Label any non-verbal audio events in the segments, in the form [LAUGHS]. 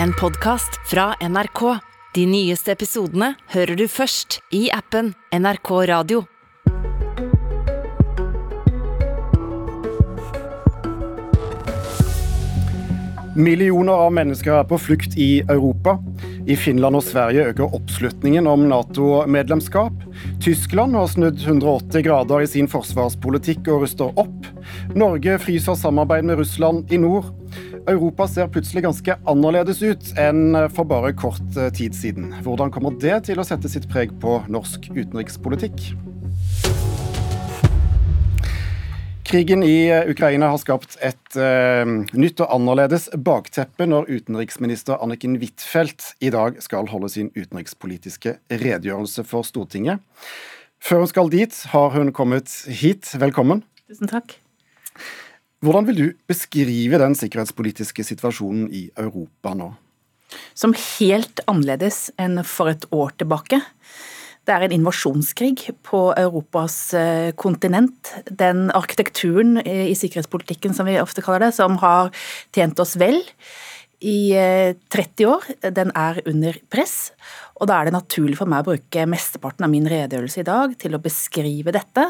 en podkast fra NRK. De nyeste episodene hører du først i appen NRK Radio. Millioner av mennesker er på flukt i Europa. I Finland og Sverige øker oppslutningen om Nato-medlemskap. Tyskland har snudd 180 grader i sin forsvarspolitikk og ruster opp. Norge fryser samarbeid med Russland i nord. Europa ser plutselig ganske annerledes ut enn for bare kort tid siden. Hvordan kommer det til å sette sitt preg på norsk utenrikspolitikk? Krigen i Ukraina har skapt et uh, nytt og annerledes bakteppe når utenriksminister Anniken Huitfeldt i dag skal holde sin utenrikspolitiske redegjørelse for Stortinget. Før hun skal dit, har hun kommet hit. Velkommen. Tusen takk. Hvordan vil du beskrive den sikkerhetspolitiske situasjonen i Europa nå? Som helt annerledes enn for et år tilbake. Det er en invasjonskrig på Europas eh, kontinent. Den arkitekturen i sikkerhetspolitikken som vi ofte kaller det, som har tjent oss vel i 30 eh, år, den er under press. Og da er det naturlig for meg å bruke mesteparten av min redegjørelse i dag til å beskrive dette,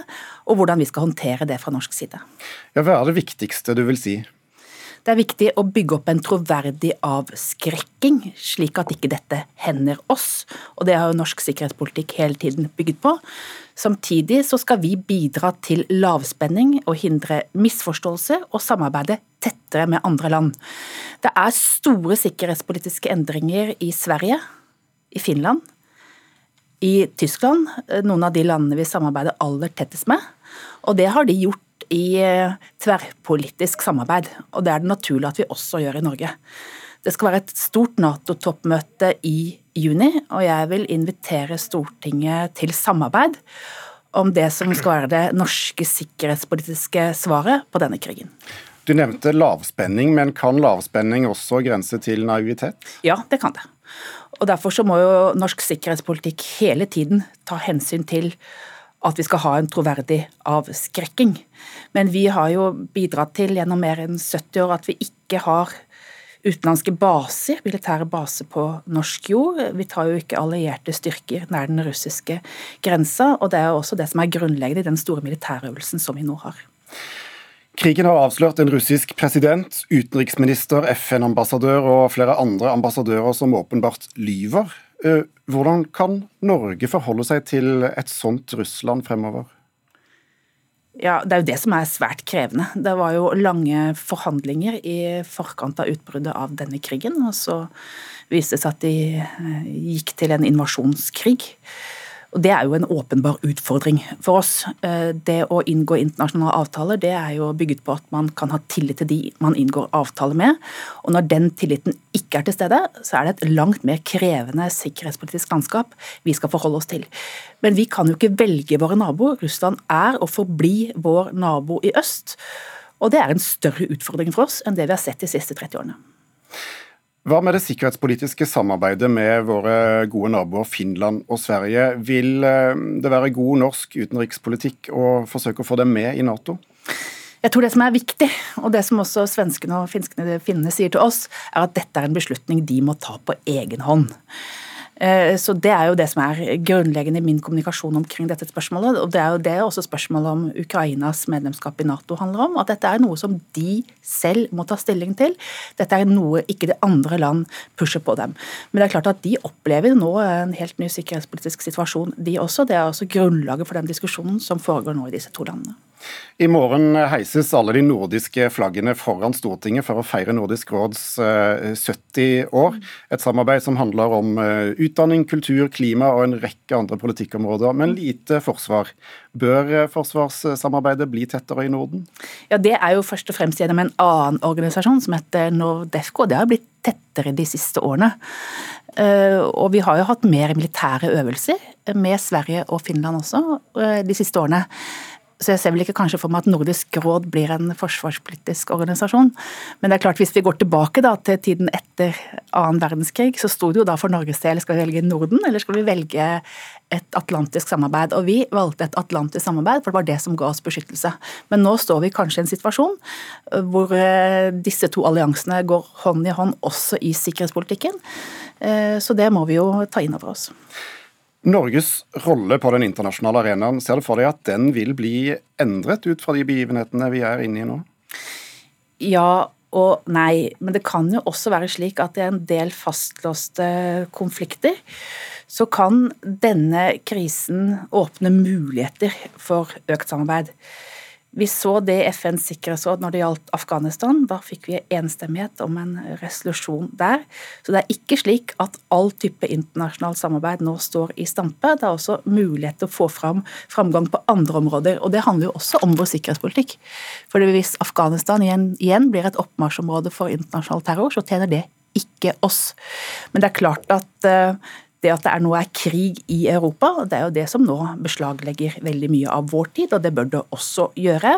og hvordan vi skal håndtere det fra norsk side. Ja, Hva er det viktigste du vil si? Det er viktig å bygge opp en troverdig avskrekking, slik at ikke dette hender oss. Og det har jo norsk sikkerhetspolitikk hele tiden bygget på. Samtidig så skal vi bidra til lavspenning og hindre misforståelse og samarbeide tettere med andre land. Det er store sikkerhetspolitiske endringer i Sverige, i Finland, i Tyskland, noen av de landene vi samarbeider aller tettest med. Og det har de gjort i eh, tverrpolitisk samarbeid, og det er det naturlig at vi også gjør i Norge. Det skal være et stort Nato-toppmøte i juni, og jeg vil invitere Stortinget til samarbeid om det som skal være det norske sikkerhetspolitiske svaret på denne krigen. Du nevnte lavspenning, men kan lavspenning også grense til naivitet? Ja, det kan det. Og Derfor så må jo norsk sikkerhetspolitikk hele tiden ta hensyn til at vi skal ha en troverdig avskrekking. Men vi har jo bidratt til gjennom mer enn 70 år at vi ikke har utenlandske baser, militære baser på norsk jord. Vi tar jo ikke allierte styrker nær den russiske grensa, og det er også det som er grunnleggende i den store militærøvelsen som vi nå har. Krigen har avslørt en russisk president, utenriksminister, FN-ambassadør og flere andre ambassadører som åpenbart lyver. Eh, hvordan kan Norge forholde seg til et sånt Russland fremover? Ja, Det er jo det som er svært krevende. Det var jo lange forhandlinger i forkant av utbruddet av denne krigen. og Så viste det seg at de eh, gikk til en invasjonskrig. Og Det er jo en åpenbar utfordring for oss. Eh, det å inngå internasjonale avtaler det er jo bygget på at man kan ha tillit til de man inngår avtale med. Og Når den tilliten ikke er til stede, så er det et langt mer krevende sikkerhetspolitisk landskap vi skal forholde oss til. Men vi kan jo ikke velge våre naboer. Russland er og forblir vår nabo i øst. Og det er en større utfordring for oss enn det vi har sett de siste 30 årene. Hva med det sikkerhetspolitiske samarbeidet med våre gode naboer Finland og Sverige? Vil eh, det være god norsk utenrikspolitikk å forsøke å få dem med i Nato? Jeg tror det som er viktig, og det som også svenskene og finskene finnene sier til oss, er at dette er en beslutning de må ta på egen hånd. Eh, så Det er jo det som er grunnleggende i min kommunikasjon omkring dette spørsmålet. og Det er jo det også spørsmålet om Ukrainas medlemskap i Nato handler om. At dette er noe som de selv må ta stilling til. Dette er noe ikke de andre land pusher på dem. Men det er klart at de opplever nå en helt ny sikkerhetspolitisk situasjon, de også. Det er også grunnlaget for den diskusjonen som foregår nå i disse to landene. I morgen heises alle de nordiske flaggene foran Stortinget for å feire Nordisk råds 70 eh, år. Et samarbeid som handler om eh, utdanning, kultur, klima og en rekke andre politikkområder, men lite forsvar. Bør eh, forsvarssamarbeidet bli tettere i Norden? Ja, Det er jo først og fremst gjennom en annen organisasjon som heter Nordefco. Det har blitt tettere de siste årene. Og vi har jo hatt mer militære øvelser, med Sverige og Finland også, de siste årene. Så jeg ser vel ikke kanskje for meg at Nordisk råd blir en forsvarspolitisk organisasjon. Men det er klart, hvis vi går tilbake da, til tiden etter annen verdenskrig, så sto det jo da for Norges del skal vi velge Norden, eller skal vi velge et atlantisk samarbeid? Og vi valgte et atlantisk samarbeid, for det var det som ga oss beskyttelse. Men nå står vi kanskje i en situasjon eh, hvor eh, disse to alliansene går hånd i hånd også i sikkerhetspolitikken. Eh, så det må vi jo ta inn over oss. Norges rolle på den internasjonale arenaen, ser du for deg at den vil bli endret ut fra de begivenhetene vi er inne i nå? Ja og nei, men det kan jo også være slik at i en del fastlåste konflikter så kan denne krisen åpne muligheter for økt samarbeid. Vi så det i FNs sikkerhetsråd når det gjaldt Afghanistan. Da fikk vi enstemmighet om en resolusjon der. Så det er ikke slik at all type internasjonalt samarbeid nå står i stampe. Det er også mulighet til å få fram framgang på andre områder. Og det handler jo også om vår sikkerhetspolitikk. For hvis Afghanistan igjen, igjen blir et oppmarsjområde for internasjonal terror, så tjener det ikke oss. Men det er klart at uh, det at det er nå er krig i Europa, det er jo det som nå beslaglegger veldig mye av vår tid, og det bør det også gjøre.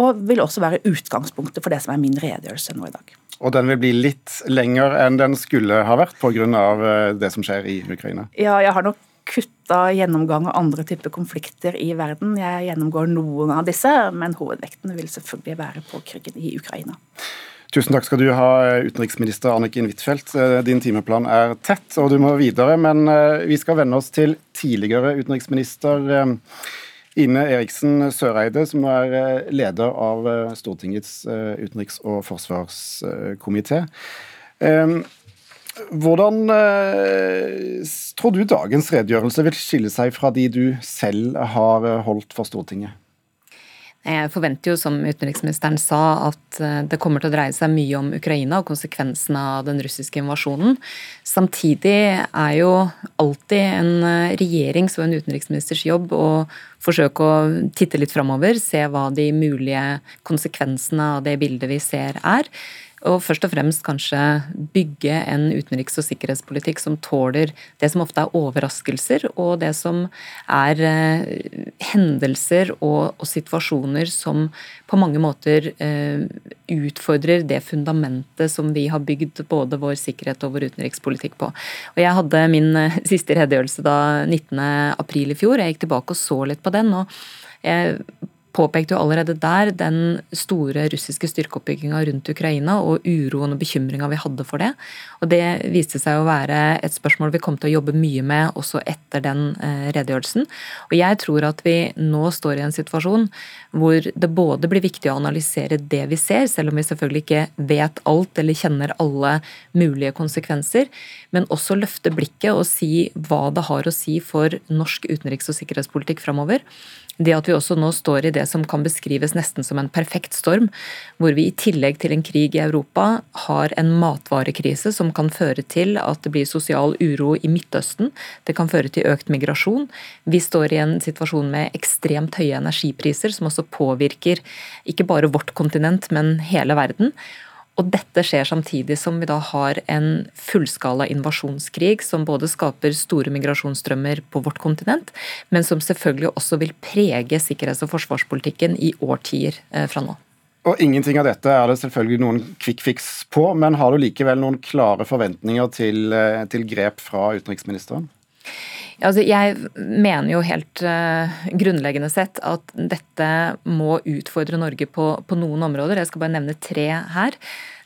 Og vil også være utgangspunktet for det som er min redegjørelse nå i dag. Og den vil bli litt lenger enn den skulle ha vært pga. Eh, det som skjer i Ukraina? Ja, jeg har nok kutta gjennomgang av andre typer konflikter i verden. Jeg gjennomgår noen av disse, men hovedvekten vil selvfølgelig være på krigen i Ukraina. Tusen takk skal du ha, utenriksminister Anniken Huitfeldt. Eh, din timeplan er tett, og du må videre. Men eh, vi skal vende oss til tidligere utenriksminister eh, Ine Eriksen Søreide, som er leder av Stortingets utenriks- og forsvarskomité. Hvordan tror du dagens redegjørelse vil skille seg fra de du selv har holdt for Stortinget? Jeg forventer jo, som utenriksministeren sa, at eh, det kommer til å dreie seg mye om Ukraina og konsekvensene av den russiske invasjonen. Samtidig er jo alltid en eh, regjerings og en utenriksministers jobb å forsøke å titte litt framover, se hva de mulige konsekvensene av det bildet vi ser er. Og først og fremst kanskje bygge en utenriks- og sikkerhetspolitikk som tåler det som ofte er overraskelser, og det som er eh, hendelser og, og situasjoner som på mange måter eh, utfordrer det fundamentet som vi har bygd både vår sikkerhet og vår utenrikspolitikk på. Og Jeg hadde min eh, siste redegjørelse da 19.4 i fjor. Jeg gikk tilbake og så litt på den. og jeg påpekte jo allerede der den store russiske styrkeoppbygginga rundt Ukraina og uroen og bekymringa vi hadde for det. Og det viste seg å være et spørsmål vi kom til å jobbe mye med også etter den eh, redegjørelsen. Og jeg tror at vi nå står i en situasjon hvor det både blir viktig å analysere det vi ser, selv om vi selvfølgelig ikke vet alt eller kjenner alle mulige konsekvenser, men også løfte blikket og si hva det har å si for norsk utenriks- og sikkerhetspolitikk framover. Det at vi også nå står i det som kan beskrives nesten som en perfekt storm, hvor vi i tillegg til en krig i Europa har en matvarekrise som kan føre til at det blir sosial uro i Midtøsten. Det kan føre til økt migrasjon. Vi står i en situasjon med ekstremt høye energipriser, som også påvirker ikke bare vårt kontinent, men hele verden. Og dette skjer samtidig som vi da har en fullskala invasjonskrig som både skaper store migrasjonsstrømmer på vårt kontinent, men som selvfølgelig også vil prege sikkerhets- og forsvarspolitikken i årtier eh, fra nå. Og Ingenting av dette er det selvfølgelig noen quick fix på, men har du likevel noen klare forventninger til, eh, til grep fra utenriksministeren? Altså, jeg mener jo helt uh, grunnleggende sett at dette må utfordre Norge på, på noen områder. Jeg skal bare nevne tre her.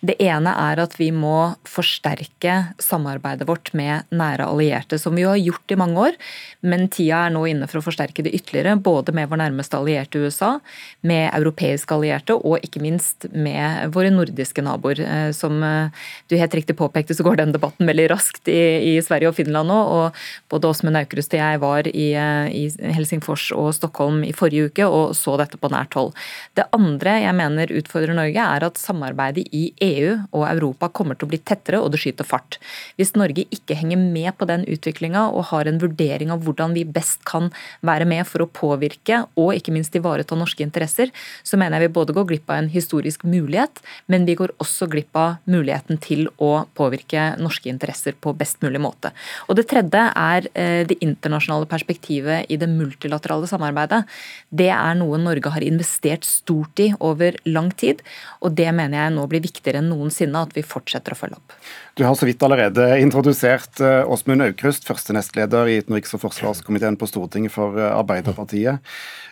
Det ene er at vi må forsterke samarbeidet vårt med nære allierte, som vi jo har gjort i mange år. Men tida er nå inne for å forsterke det ytterligere, både med vår nærmeste allierte USA, med europeiske allierte og ikke minst med våre nordiske naboer. Eh, som eh, du helt riktig påpekte, så går den debatten veldig raskt i, i Sverige og Finland nå. Og både oss Åsmund Aukrust og jeg var i, eh, i Helsingfors og Stockholm i forrige uke og så dette på nært hold. Det andre jeg mener utfordrer Norge, er at samarbeidet i EU og Europa kommer til å bli tettere, og det skyter fart. Hvis Norge ikke henger med på den utviklinga og har en vurdering av hvordan vi best kan være med for å påvirke og ikke minst ivareta norske interesser, så mener jeg vi både går glipp av en historisk mulighet, men vi går også glipp av muligheten til å påvirke norske interesser på best mulig måte. Og Det tredje er eh, det internasjonale perspektivet i det multilaterale samarbeidet. Det er noe Norge har investert stort i over lang tid, og det mener jeg nå blir viktigere enn noensinne at vi fortsetter å følge opp. Du har så vidt allerede introdusert eh, Åsmund Aukrust, første nestleder i utenriks- og forsvarskomiteen på Stortinget for eh, Arbeiderpartiet.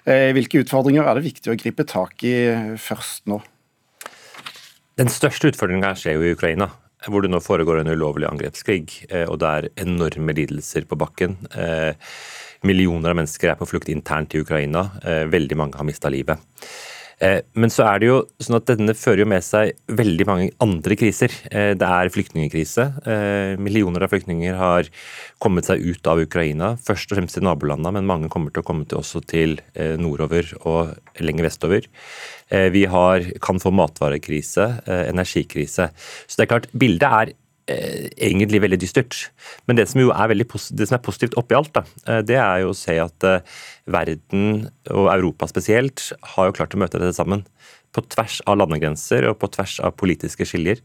Hvilke utfordringer er det viktig å gripe tak i først nå? Den største utfordringa skjer jo i Ukraina hvor det nå foregår en ulovlig angrepskrig, eh, og det er enorme lidelser på bakken. Eh, millioner av mennesker er på flukt internt i Ukraina. Eh, veldig mange har mista livet. Men så er det jo sånn at denne fører jo med seg veldig mange andre kriser. Det er flyktningkrise. Millioner av flyktninger har kommet seg ut av Ukraina, først og fremst til nabolandene, men mange kommer til å komme til også til nordover og lenger vestover. Eh, vi har, kan få matvarekrise, eh, energikrise. Så det er klart, bildet er eh, egentlig veldig dystert. Men det som jo er, veldig, det som er positivt oppi alt, da, det er jo å se at verden, og Europa spesielt, har jo klart å møte dette sammen. På tvers av landegrenser og på tvers av politiske skiljer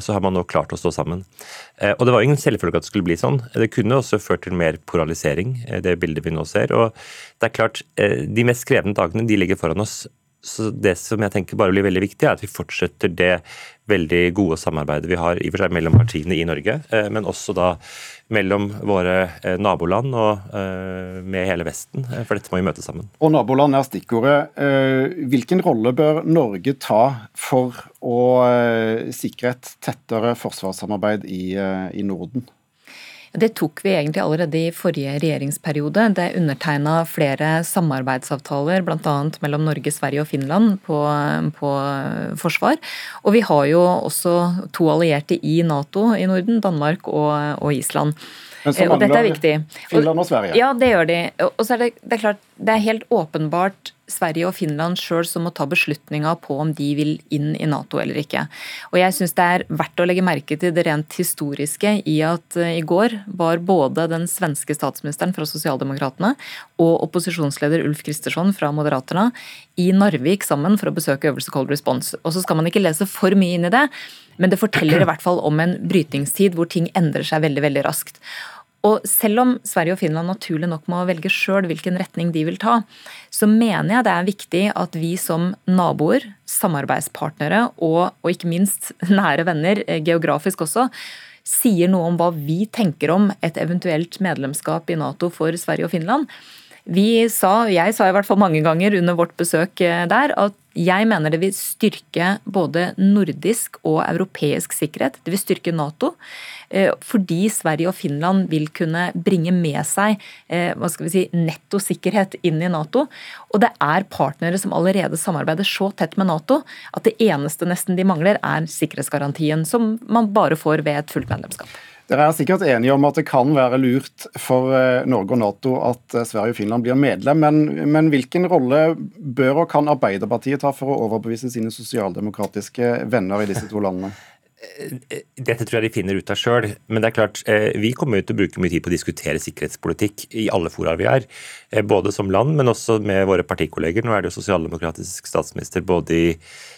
så har man nå klart å stå sammen. Og Det var ingen selvfølge at det skulle bli sånn. Det kunne også ført til mer polarisering, det bildet vi nå ser. Og det er klart, De mest krevende dagene de ligger foran oss. Så Det som jeg tenker bare blir veldig viktig, er at vi fortsetter det veldig gode samarbeidet vi har i og for seg mellom partiene i Norge, eh, men også da mellom våre eh, naboland og eh, med hele Vesten. For dette må vi møte sammen. Og Naboland er stikkordet. Hvilken rolle bør Norge ta for å sikre et tettere forsvarssamarbeid i, i Norden? Det tok vi egentlig allerede i forrige regjeringsperiode. Det undertegna flere samarbeidsavtaler, bl.a. mellom Norge, Sverige og Finland på, på, forsvar. Og vi har jo også to allierte i Nato i Norden, Danmark og, og Island. og dette er viktig. Finland og Sverige. Ja, det gjør de. Og så er det, det er klart, det er helt åpenbart Sverige og Finland sjøl som må ta beslutninga på om de vil inn i Nato eller ikke. Og jeg syns det er verdt å legge merke til det rent historiske i at eh, i går var både den svenske statsministeren fra Sosialdemokratene og opposisjonsleder Ulf Kristersson fra Moderaterna i Narvik sammen for å besøke øvelse Cold Response. Og så skal man ikke lese for mye inn i det, men det forteller i hvert fall om en brytningstid hvor ting endrer seg veldig, veldig raskt. Og selv om Sverige og Finland naturlig nok må velge sjøl hvilken retning de vil ta, så mener jeg det er viktig at vi som naboer, samarbeidspartnere og, og ikke minst [LAUGHS] nære venner, eh, geografisk også, sier noe om hva vi tenker om et eventuelt medlemskap i Nato for Sverige og Finland. Vi sa, jeg sa i hvert fall mange ganger under vårt besøk eh, der, at jeg mener det vil styrke både nordisk og europeisk sikkerhet. Det vil styrke Nato. Eh, fordi Sverige og Finland vil kunne bringe med seg eh, hva skal vi si, netto sikkerhet inn i Nato. Og det er partnere som allerede samarbeider så tett med Nato at det eneste nesten de mangler, er sikkerhetsgarantien, som man bare får ved et fullt medlemskap. Dere er sikkert enige om at det kan være lurt for eh, Norge og Nato at eh, Sverige og Finland blir medlem, men, men, hvilken rolle bør og kan Arbeiderpartiet ta for å overbevise sine sosialdemokratiske venner i disse to landene? [LAUGHS] Eh, dette tror jeg de finner ut av sjøl. Men det er klart, vi kommer til å bruke mye tid på å diskutere sikkerhetspolitikk i alle fora vi er. Både som land, men også med våre partikolleger. Nå er det jo sosialdemokratisk statsminister både i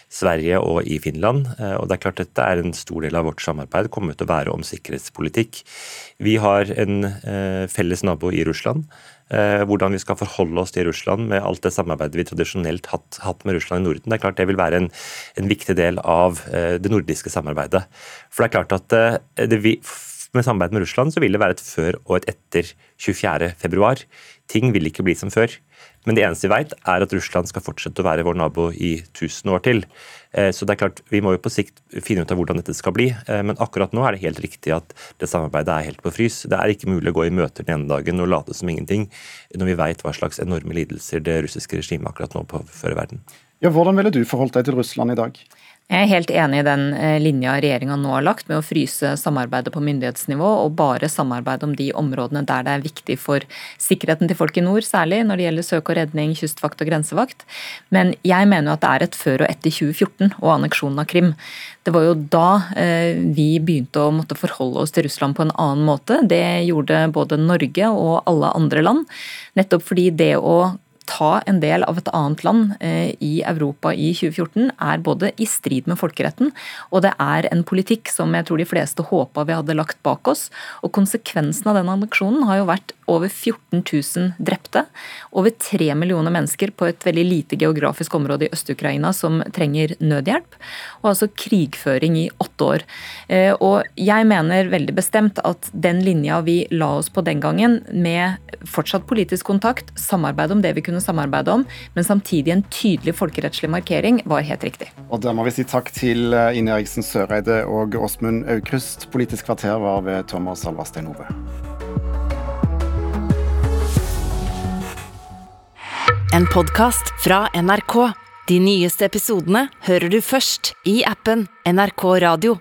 Sverige og i Finland. Eh, og det er klart Dette er en stor del av vårt samarbeid, kommer til å være om sikkerhetspolitikk. Vi har en eh, felles nabo i Russland. Eh, hvordan vi skal forholde oss til Russland med alt det samarbeidet vi tradisjonelt har hatt med Russland i Norden. Det er klart det vil være en, en viktig del av det nordiske samarbeidet. For det er klart at det, med samarbeid med Russland så vil det være et før og et etter 24.2. Ting vil ikke bli som før. Men det eneste vi vet, er at Russland skal fortsette å være vår nabo i 1000 år til. Eh, så det er klart, Vi må jo på sikt finne ut av hvordan dette skal bli, eh, men akkurat nå er det helt riktig at det samarbeidet er helt på frys. Det er ikke mulig å gå i møter den ene dagen og late som ingenting, når vi vet hva slags enorme lidelser det russiske regimet akkurat nå påfører verden. Ja, hvordan ville du forholdt deg til Russland i dag? Jeg er helt enig i den eh, linja regjeringa nå har lagt med å fryse samarbeidet på myndighetsnivå og bare samarbeide om de områdene der det er viktig for sikkerheten til folk i nord, særlig når det gjelder søk og redning, kystvakt og grensevakt. Men jeg mener jo at det er et før og etter 2014 og anneksjonen av Krim. Det var jo da eh, vi begynte å måtte forholde oss til Russland på en annen måte. Det gjorde både Norge og alle andre land. Nettopp fordi det å ta en del av et annet land eh, i Europa i 2014 er både i strid med folkeretten, og det er en politikk som jeg tror de fleste håpa vi hadde lagt bak oss. Og konsekvensen av den anneksjonen har jo vært over 14 000 drepte, over 3 millioner mennesker på et veldig lite geografisk område i Øst-Ukraina som trenger nødhjelp, og altså krigføring i åtte år. Eh, og jeg mener veldig bestemt at den linja vi la oss på den gangen, med fortsatt politisk kontakt, samarbeid om det vi kunne kunne samarbeide om, men samtidig en tydelig folkerettslig markering, var helt riktig. Og Da må vi si takk til eh, Ine Eriksen Søreide og Åsmund Aukrust. Politisk kvarter var ved Thomas Alvarstein Ove. En podkast fra NRK. De nyeste episodene hører du først i appen NRK Radio.